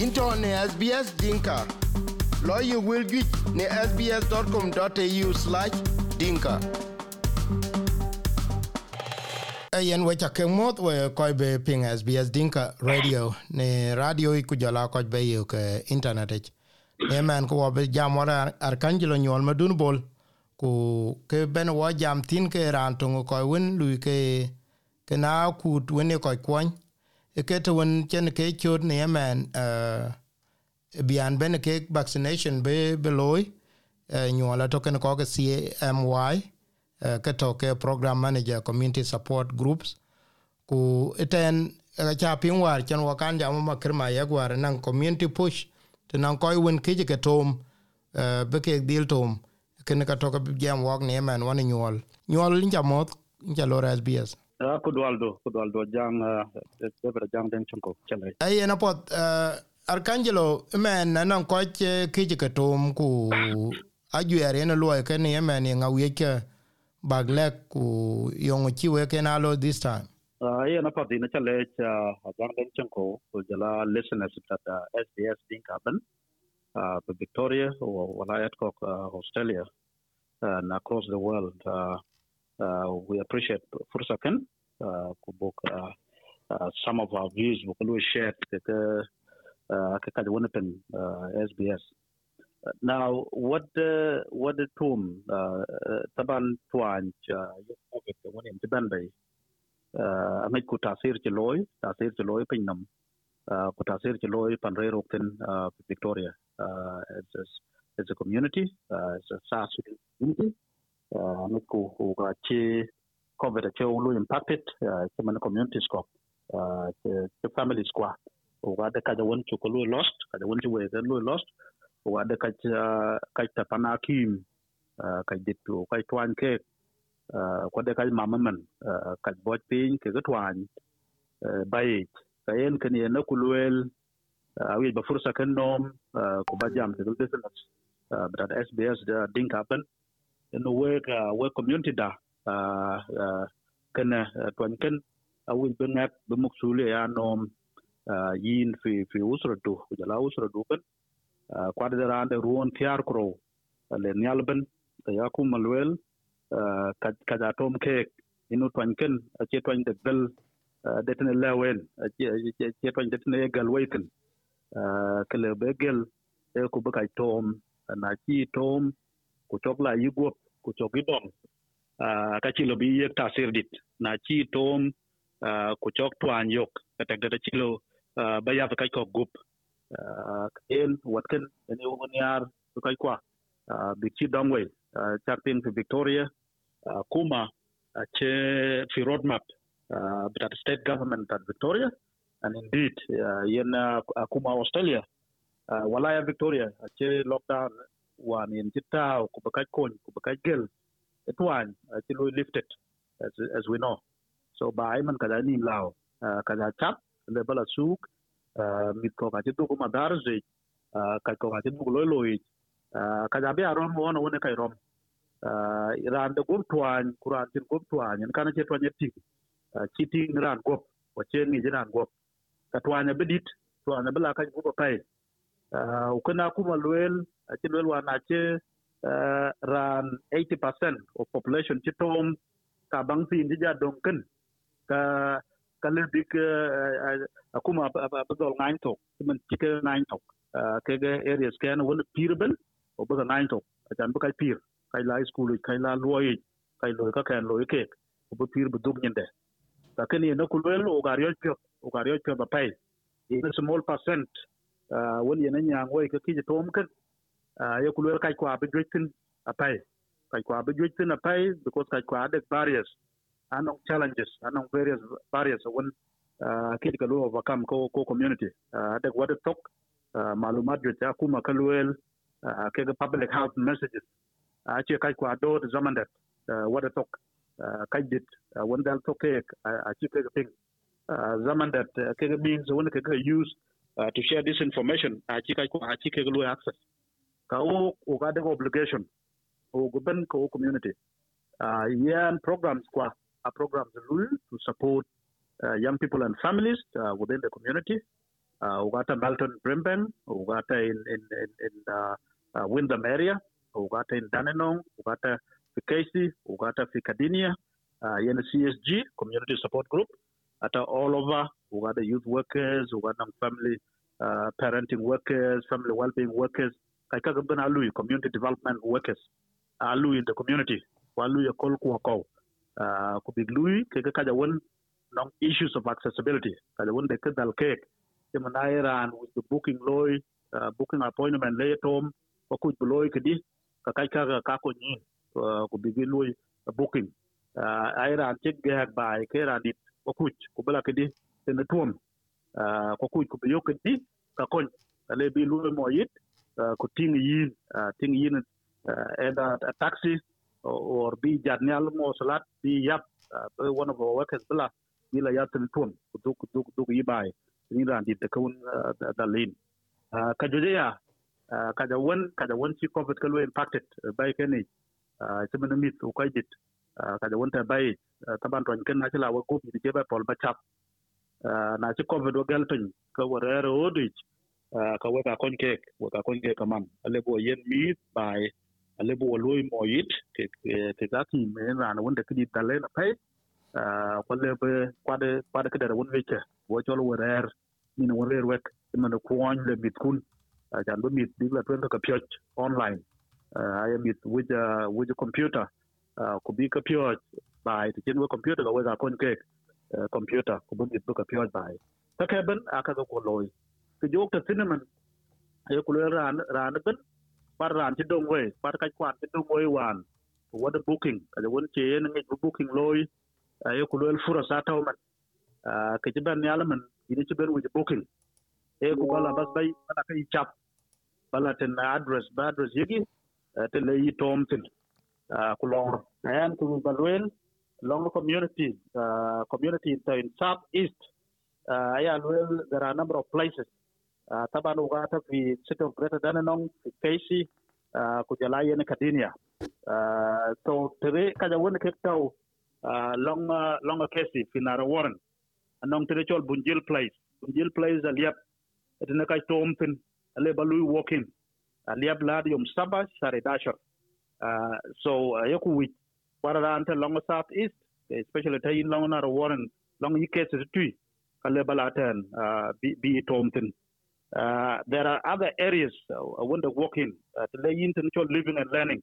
into ne SBS Dinka. Lawyer will get ne sbs.com.au slash dinka. Ayen wecha ke moth we koi be ping SBS Dinka radio ne radio iku jala koi be yu ke uh, internet ich. Ne man ko wabe jam wara arkangelo nyol madun bol ku ke ben wa jam tin ke ran tongo koi win, lui ke ke na kut win e koi kwany e wen chen ke chot ne yemen uh, bian ben ke vaccination be beloy uh, nyola to ko ke CMY uh, ke to ke program manager community support groups. Ku eten cha pin war chen wa kan jamu ma ye gwar nan community push to nan koy wen ke ke tom be ke dil tom ken ka to ke jam wak ne yemen wan nyol nyuol nja mot SBS Ah, ja, god waldo, god waldo jang ah, debra jang den chunko chale. Ai na pot ah, Arcangelo men na non ko che eh, kiji ke tum ku ajuere na loy ke ni men ni e ngawie ke bagle ku yong chi we ke na lo this time. Ai na pot ina chale cha jang den chunko ku jala listeners ta SBS think happen. Uh, Victoria, or Walayat Kok, uh, Australia, and across the world. Uh, we appreciate fursakan uh, kubuk uh, uh, some of our views we will share ke ke ka wani pen SBS now what the what the uh, taban tuan covid wani tiban bai amit ku tasir ci loy tasir ci loy pin nam ku tasir ci loy pan re rokten Victoria. Uh, it's, a, community uh, it's a SARS community Eh, midku uu qaqee covid ake ulu impacted ke mana communities ko ke families kwa uga de kaja won chu kulu lost kaja won chu we ga lu lost. Uga de kaja kaja pana kim eh, kaja ditu kaja twan ke eh, kwa de kaja mama man kaja bot pin ke ga twan bai kayen kan ye na kuluel awi ba fursa kan nom ko ba jam de business but at sbs dinka ban the work uh, work community da uh, uh, kana uh, tuan kan awi bengat bemuk sule ya nom yin fi fi usra tu jala usra du kan kwada da rande ruon tiar kro le nyalben ya ku malwel ka ja tom ke inu tuan kan che tuan de bel detene lewen che tuan detene gal weiken kele begel e ku ba kai tom na chi tom ku tok la yi guop ku tok i bom uh, ka ci lo bi yek ta dit. Na ci tom uh, ku tok tuan yok. Ka tek data ci lo uh, ba ya ka ko gup. Ah, uh, en wat ken ene wo niar ku kai kwa uh, ah, bi ci dom we uh, fi victoria uh, kuma uh, che fi road map uh, the state government at victoria and indeed uh, yen uh, kuma australia. Uh, walaya victoria uh, che lockdown wan yen ci taaw ku ba kaj koñ ku ba kaj gel et wan ci lu lifted, as as we know. So, ba ay man kada ni law uh, kada chap le bala suk uh, mit ko ka ci dugu ma dar je uh, ka ko ka ci dugu loy loy kada be aron mo wono woni kay rom ran de gum tuan kuran tin gum tuan en kana ci tuan yetti ci ting ran gop, wa ci ni ran gop. Ka tuan bedit, tuan bala kaj bu ko pay Uh, pai ukana kuma luel ci luel wa na ci uh, ran 80% of population ci tom ka bang sin di ja dong ken ka ka le dik uh, akuma ba dol ngain to man ci ke ngain to ke ge areas ken won ngain to ajan ba kai pir kai la school kai la loy kai loy ka ken loy ke o ba pir bu dug nyende. Ka ken ye na ku luel o pyo o pyo ba pai. In a small percent wani yana nyang wai ka kiji tom kan ya kulwel kai kwa bi jwitin a pai kai kwa bi jwitin a pai because kai kwa da barriers anong challenges anong various barriers when kidi ka lo overcome ko ko community da wada tok malumat jwit ya kuma kalwel ke ga public health messages a ce kai kwa do da zaman da wada tok kai dit wanda tok ke a ci ke ga ping zaman da ke ga means wanda ke ga use uh, to share this information a ci kai ko a ci kai lo access ka o o obligation guben ko community. Uh, yan programs kwa a programs rule to support uh, young people and families uh, within the community. Uh, ugata Melton Brimbank, ugata in in in, in uh, uh, Wyndham area, ugata in Dandenong, ugata fi Casey, ugata fi Cardinia, uh, yen CSG Community Support Group, ata all over ugata youth workers, ugata family uh, parenting workers, family well-being workers, kaika gaban alu community development workers, alu in the community, walu ya kol kuwa kau, uh, lui kega kaja won non issues of accessibility, kaja won de kedal cake, Jema na Iran with the booking loy, uh, booking appointment lay at home, wakuj beloy kedi, kakai ka ka ko nyin, ku bigi loy booking. Iran check gag by ke Iran dit wakuj ku bela kedi tene tuom. Ah, ko kuj ko be yokkiti ka koñ ale bi lu mo yit ah, ko ting yin ah, ting yin e taxi or bi jat nyal mo salat bi yap one of our workers bla bila yat ni ya tun duk duk duk yi ni ran dit ko un da lin. Ka jode ya ka da ka da ci covid ko impacted by kene ci mena mit ko kay dit ka da ta bay taban ron ken na ci la wa ko bi je ba pol ba chap. Ah, na ci covid wa galpin ka warere odich ah, ka weka kon kek weka kon kek kaman alebo yen mi bai alebo waloi moyit ke ke zati me na na wanda kidi dalle na pai kwalle ah, be kwade kwade kedere won weke wo chol warer min warer wek man ko on le mitkun jan do mit dig la twen ka pyot online. Ay mit wuja wuja computer. Ko bi ka pyot bai ti chen wo computer ka weka kon kek computer ko bun mit ka pyot bai ta ke ben aka ko loy ke jok ta cinnamon ku le ran ran ben par ran ti dong we par ka kwat ti dong we wan what the booking ka won che ne ngi booking loy ayo ku le fura sa taw man ke ti ben yala man ini ti ben wuji booking e ku bala bas bay bala kay chap bala ten address ba address yegi te le yi tom tin ku lor en ku balwen long community uh, community in south east uh, aya well there are a number of places. Uh, taban ugata fi city of greater Dandenong fi Casey uh, ku jala yen Cardinia uh, so tere kaja wona ke uh, long uh, long kesi finara warren anong tere chol bunjil place. Bunjil place aliap etene kai tom tin walking aliap lad yom saba share dashar uh, so uh, yoku wit para ante long south east especially tay long na warren long yikese tui kale balaten uh, bi, bi tomtin uh, there are other areas uh, when the walking uh, the yin chol living and learning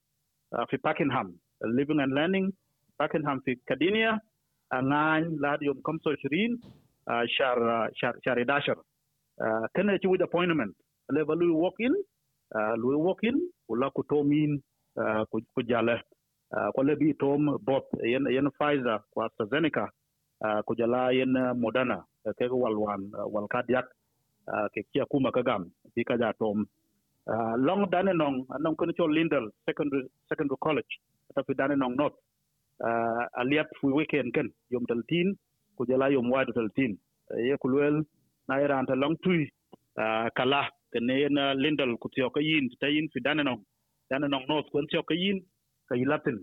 uh, fi Pakenham uh, living and learning Pakenham fi Cardinia ngan lad yom kamso shirin shar shar shar dashar kana ci with appointment le balu walk in lu walk in wala ku tomin ku jale ko le bi tom bot yen yen Pfizer kwa AstraZeneca ku jala yen Moderna ke walwan wal kadiak ke kia kuma kagam bi ka tom. Long dane nong nong kono cho Lindel secondary secondary college ta fi dane nong not uh, aliap fu weekend ken yom taltin ku jala yom wadu taltin uh, ye kulwel na ira long tui uh, kala kene yen lindal ku tiyo ka yin ta yin fi dane nong. North kun tiyo ka ka ilatin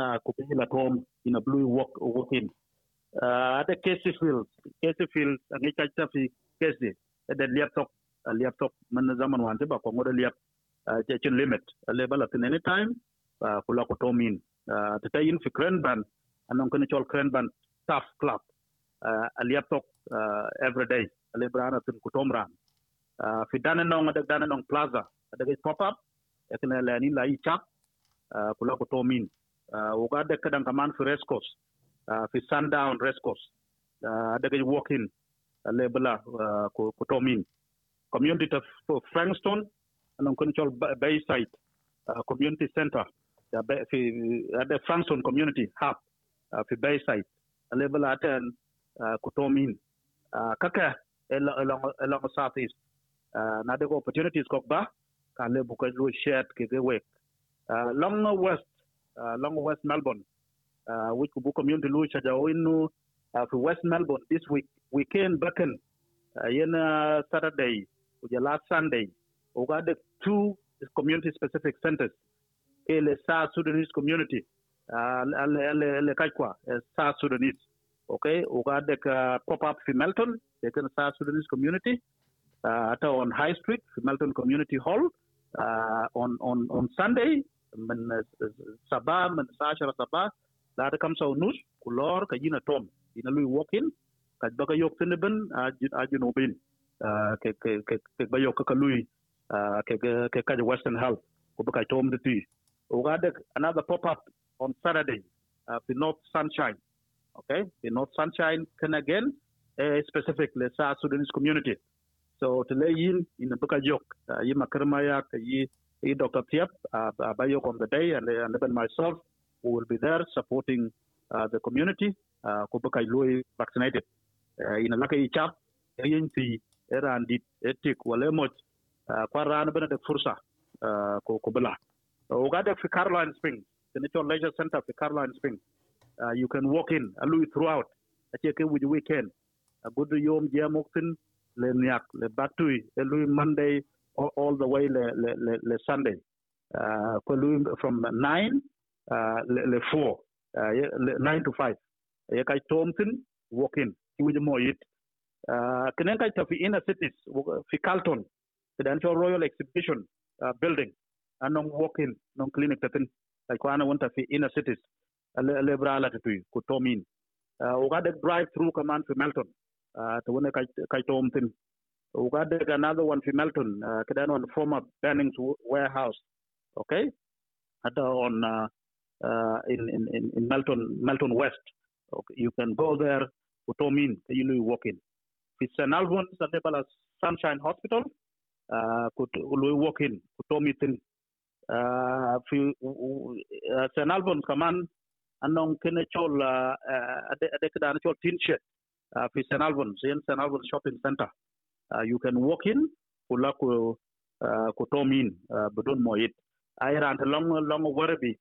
uh, ku bi la tom in a blue walk walking uh, ada Casey field Casey field ngi cha cha fi Casey ada liap tok liap tok man zaman wan ba ko ngoda liap uh, chin limit. Le bala tin anytime uh, kula ko tomin tata yin fi Cranbourne anong kene chol Cranbourne staff club. Aliap tok every day. Ale brana tin kutomran fi Dandenong ada Dandenong plaza. Ada pop up ekene la ni la ichap uh, uh, kula kutomin ugade uh, kadan kaman fi race course uh, fi Sandown race course. Daga walking lebla kutomin. Community of Frankston anan kun chol Bayside community center. Fi the Frankston community hub fi Bayside. Lebla ten kutomin. Kaka along southeast na daga opportunities ko ba ka lebu ka lo shared ke wek long west long west melbourne which ku community lu cha jaw inu fi west melbourne this week weekend backen yen saturday ku last sunday we got the two community specific centers et le South Sudanese community, uh, le, Kajkwa, South Sudanese. Okay, we got the uh, pop up in Melton, the South Sudanese community, uh, on High Street, Melton Community Hall, uh, on on on Sunday, من sabaa min saashara sabaa laata kam saw nus ku lor ka jina tom ina lui walking ka baka yok tini bin a junubin ke ba yok ka lui ke ka western health. another pop up on saturday. uh, the north sunshine. Okay? the north sunshine. Can again uh, specifically south sudanese community. So to lay in in the baka yok yi makarma ya ka yi Dr. Tiep, uh, Bayok on the day, and, and even myself, who will be there supporting uh, the community, uh, Kubuka Lui vaccinated. Uh, in a lucky chap, si era and etik wale much, kwa rana bena de fursa, ko kubala. Ugada fi Caroline Springs, the Nature Leisure Center fi Caroline Springs. Uh, you can walk in, alui throughout. Acheke with the weekend. A good yom jamoktin, le niak, le batui, lui Monday all, all the way le, le, le, le Sunday. Uh, from 9 uh, le, le 4, uh, le, 9 to 5. Ye kai tomtin, walk in. With more it. Uh, kenen kai tafi inner cities, fi Carlton, the Royal Exhibition uh, building, anong walk in, non clinic tatin. Like kwana wanta fi inner cities. Le brala tatui, ku tomin. Uh, uga drive through command fi Melton. Uh, to wone kai, tomtin. We got another one for Melton, uh, on former Bunnings warehouse, okay? At, on uh, uh, in, in, in Melton, Melton West. Okay. You can go there, Utomin, you walk in. For St. Albans, Sanebala Sunshine Hospital, uh, could walk in, Utomitin. Uh, St. Albans, command, anong kinechol, uh, adekedan chol tin shed, uh, for St. Albans, in St. Albans Shopping Center. Uh, you can walk in kula ku uh, ku uh, bedun moyit ayran long long Werribee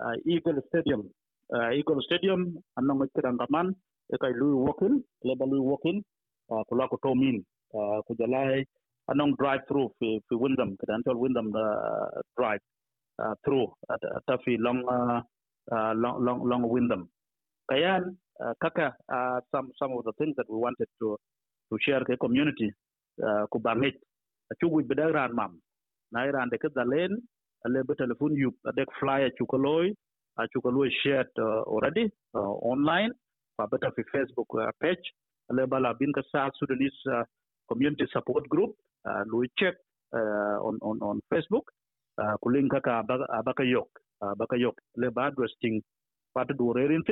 uh, eagle stadium. Uh, eagle stadium anong kirang kaman e kay lui walk in le ba lui walk in uh, kula ku tomin uh, ku jalai anong drive through fi fi Wyndham kedan tol Wyndham uh, drive uh, through at, at fi long uh, uh, long long long Wyndham kayan uh, kaka uh, some some of the things that we wanted to to share ke community uh, ku bangit. Chugu bida ran mam. Na ran de ka dalen ale be telephone you adek flyer chukoloy a chukoloy shared uh, already uh, online. Pa beta fi facebook uh, page. Ale bala bin ka sa sudanese uh, community support group uh, lui check uh, on on on facebook. Uh, kulin ka ka abaka yok abaka yok. Le ba address ting. Pat do rerin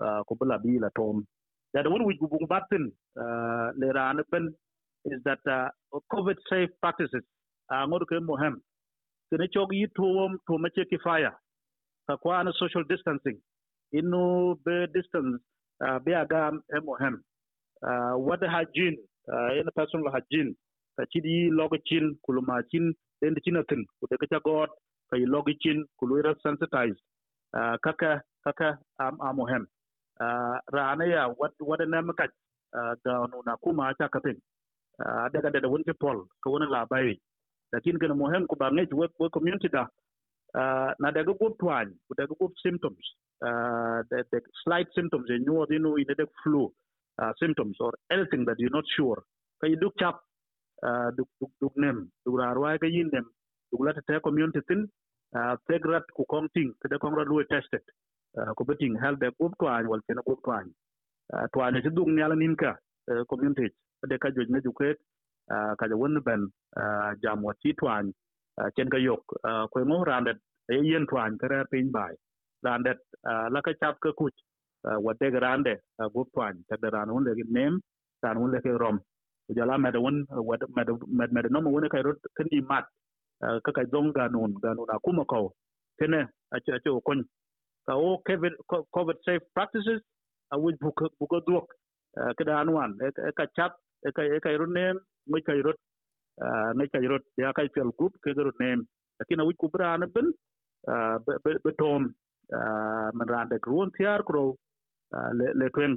uh, ko bala bi la tom da won wi gubu batin uh, le ran ben is that uh, COVID safe practices. Uh, ngor ke mohem kene chog yi tuom to mache kifaya ka kwana social distancing. Inu be distance uh, be agam e mohem uh, what hygiene uh, in personal hygiene? Ka chidi logo chin kuluma chin chinatin ku de ka god ka yi logo kuluira sensitized. Uh, kaka kaka am um, amohem uh, rana ya what what na maka uh, ga nuna kuma ta kafin daga da wani pol ka wani labari lakin kana muhim ku ba ngai wa community da. Na daga good twine daga good symptoms the, the slight symptoms in you you know in flu symptoms or anything that you're not sure. Ka duk chap duk nem duk rarwa ka yin nem duk lata ta community tin tegrat ku konting kada kongra lu tested ku beting hel de good twine wal kana good twine twine ti duk nyala ninka community de ka joj na juket ka ja won ben jam wa ti twan chen ka yok ko ngo randet e yen twan kare pin bai randet la ka chap ka kuch wa de rande go twan ta de ran won le nem ran won le ke rom ku jala me de won wa me me de no won ka rot kan di mat ka ka dong ga nun ga nun akuma ko kene a che a ka covid safe practices a wuj bu bu ko duok ka dan wan e ka chap e kay rot nem moy kay rot ne kay rot ya kay fel group ke rot nem lakini wi ku brana ben be tom man rande ruon tiar kro le twen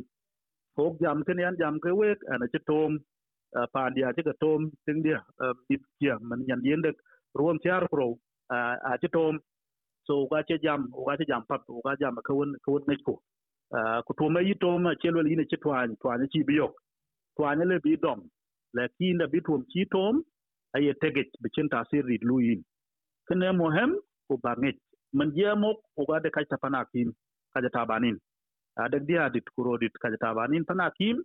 fok jam ken yan jam ke wek ana ci tom pa dia ci ka tom ting dia bit kia. Man nyan yende ruon tiar kro a ci tom so ugache jam ugache jam pap uga jam ka won ka won meko ah, ku to mai to ma chelo ine chi twan twan chi biyo twan le bi dom lakin da bi tom chi tom aye teget bi cin tasir rid luyin kene mohem ku banget man je mok uga de ka tapana kin ka ta banin adag dia dit kuro dit ka ta banin pana kin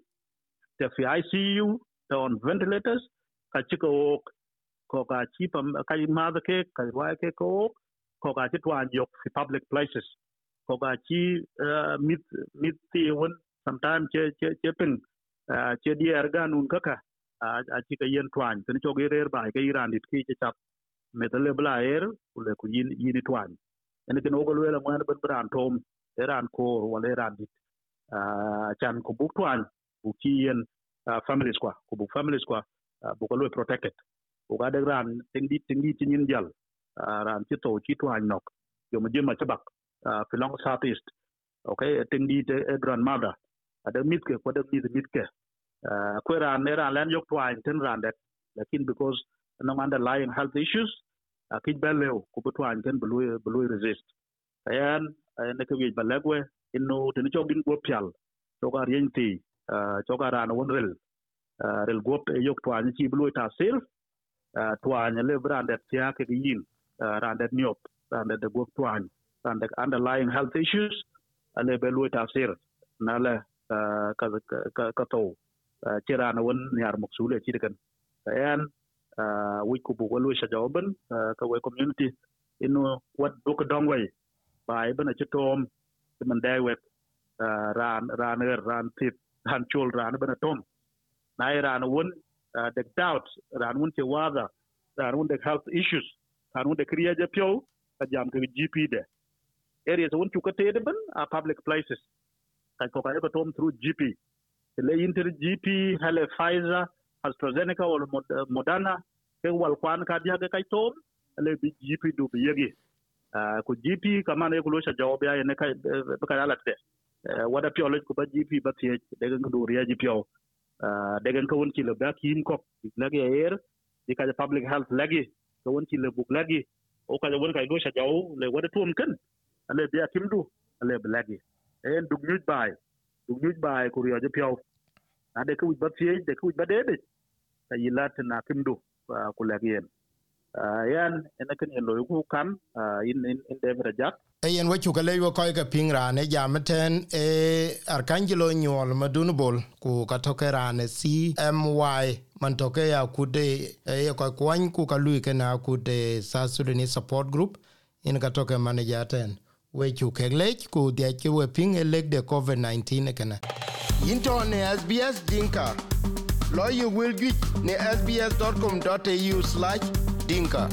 te fi ICU te on ventilators. Ka chiko ok. Ko ka chi pam ka ma ke ka wa ke ko ka chi twan yok si public places. Ko ka chi mit mit ti won sometimes che che che ping che dier ga nun kaka a chi ka yen twan tin cho ge rer bai ke iran dit ki che chap. Metale bla er kule ku yin yin twan ene ken ogol wela mo ben bran tom eran ko wala eran dit chan ku buk twan bu ki yen families kwa ku bu families kwa bu ko protected. Ku ga de ran ting dit ting dit yin jal ran ti to chi twan nok yo ma jema chabak fi long south okay ting dit grandmother ada mit ke ko da mit mit ke ko ran ne ran len yok twan ten ran det lakin because no underlying health issues kij beleo ko to an ten blue blue resist. Ayan ne ke wi balagwe inno tene chogin go pial to ga choga rienti choga ran won rel rel gop e yok to an chi blue ta self to an le brandet tia ke yin Uh, randet nyop randet de gop twan randet underlying health issues ale be lu ta sel na le ka ka to uh, tira na won nyar maksule chi kan ayan wi ku bu lu sha jawaban ka we community inu wat do ka dongway bay bana ci tom man day wet uh, ran ran er ran tip ran chul ran bana tom. Nay ran won the doubt ran won ci waza ran won the health issues ran won the kriya ja pyo ka jam ka gp de. Areas won ci ka te de ban a public places. Ka ko ka tom through gp le inter gp hale pfizer AstraZeneca or Moderna ke wal kwan ka dia ke kai tom le bi gp du bi yegi ko gp kama ne kulo sha jawab ya ne kai ka ala te wada pio le ko ba gp ba tie de ga du riya ji pio de ga ko won ci le ba ko lagi air di ka public health lagi ke won ci le buglagi o ka won ka do sha jaw le wada tuom ken. Ale bia timdu ale blagi en dug nyuj bai dug nyuj bai ku riyo je pyaw ade ku ba tie de ku ba dede. Ta yilat na timdu ku lagi yan en ken en ku kam in in in de jak. Eyen wecu ke leywe kɔcke piŋ raan e jam ten e arkanjilo nyuɔl madun bol ku ka töke raan cmy man toke ya kude e ko kwany ku ka lui kena kude sa sudanese support group in ka toke manager ten. We chu ke lech ku dia ke we ping elek de covid 19 kana into ne sbs dinka. You will get ne sbs.com.au/dinka